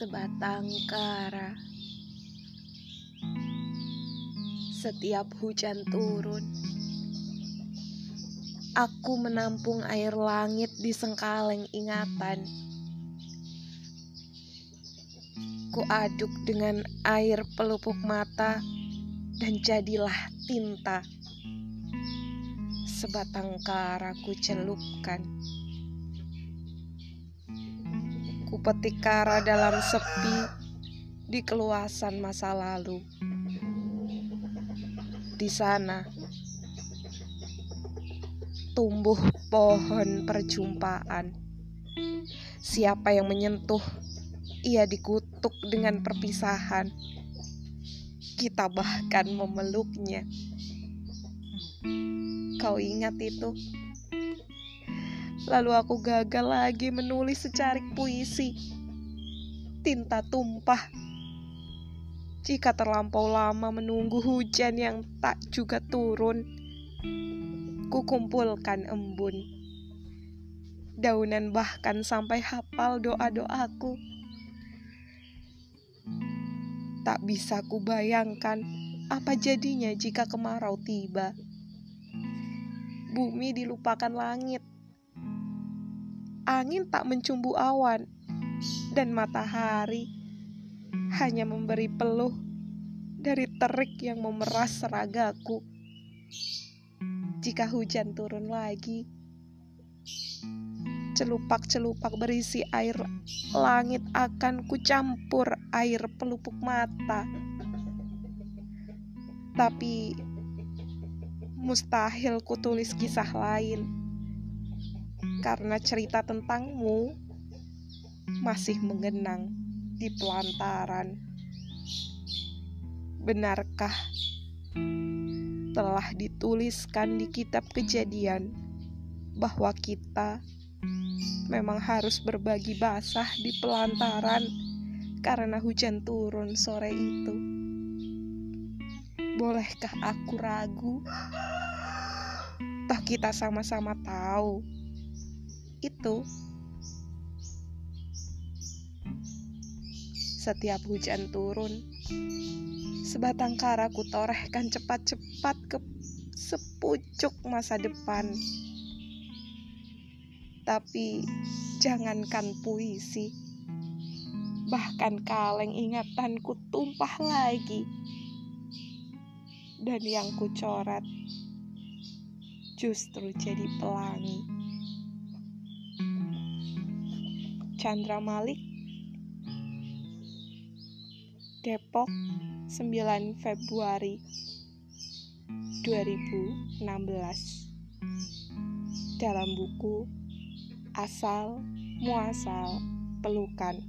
sebatang kara. Setiap hujan turun, aku menampung air langit di sengkaleng ingatan. Ku aduk dengan air pelupuk mata dan jadilah tinta. Sebatang kara ku celupkan. Ku petik kara dalam sepi di keluasan masa lalu. Di sana tumbuh pohon perjumpaan. Siapa yang menyentuh, ia dikutuk dengan perpisahan. Kita bahkan memeluknya. Kau ingat itu? Lalu aku gagal lagi menulis secarik puisi. Tinta tumpah. Jika terlampau lama menunggu hujan yang tak juga turun, kukumpulkan embun. Daunan bahkan sampai hafal doa-doaku. Tak bisa kubayangkan apa jadinya jika kemarau tiba. Bumi dilupakan langit angin tak mencumbu awan, dan matahari hanya memberi peluh dari terik yang memeras seragaku. Jika hujan turun lagi, celupak-celupak berisi air langit akan kucampur air pelupuk mata. Tapi mustahil kutulis kisah lain karena cerita tentangmu masih mengenang di pelantaran. Benarkah telah dituliskan di kitab kejadian bahwa kita memang harus berbagi basah di pelantaran karena hujan turun sore itu? Bolehkah aku ragu? Toh kita sama-sama tahu itu. Setiap hujan turun, sebatang kara ku torehkan cepat-cepat ke sepucuk masa depan. Tapi jangankan puisi, bahkan kaleng ingatanku tumpah lagi. Dan yang ku coret justru jadi pelangi. Chandra Malik Depok 9 Februari 2016 dalam buku Asal Muasal Pelukan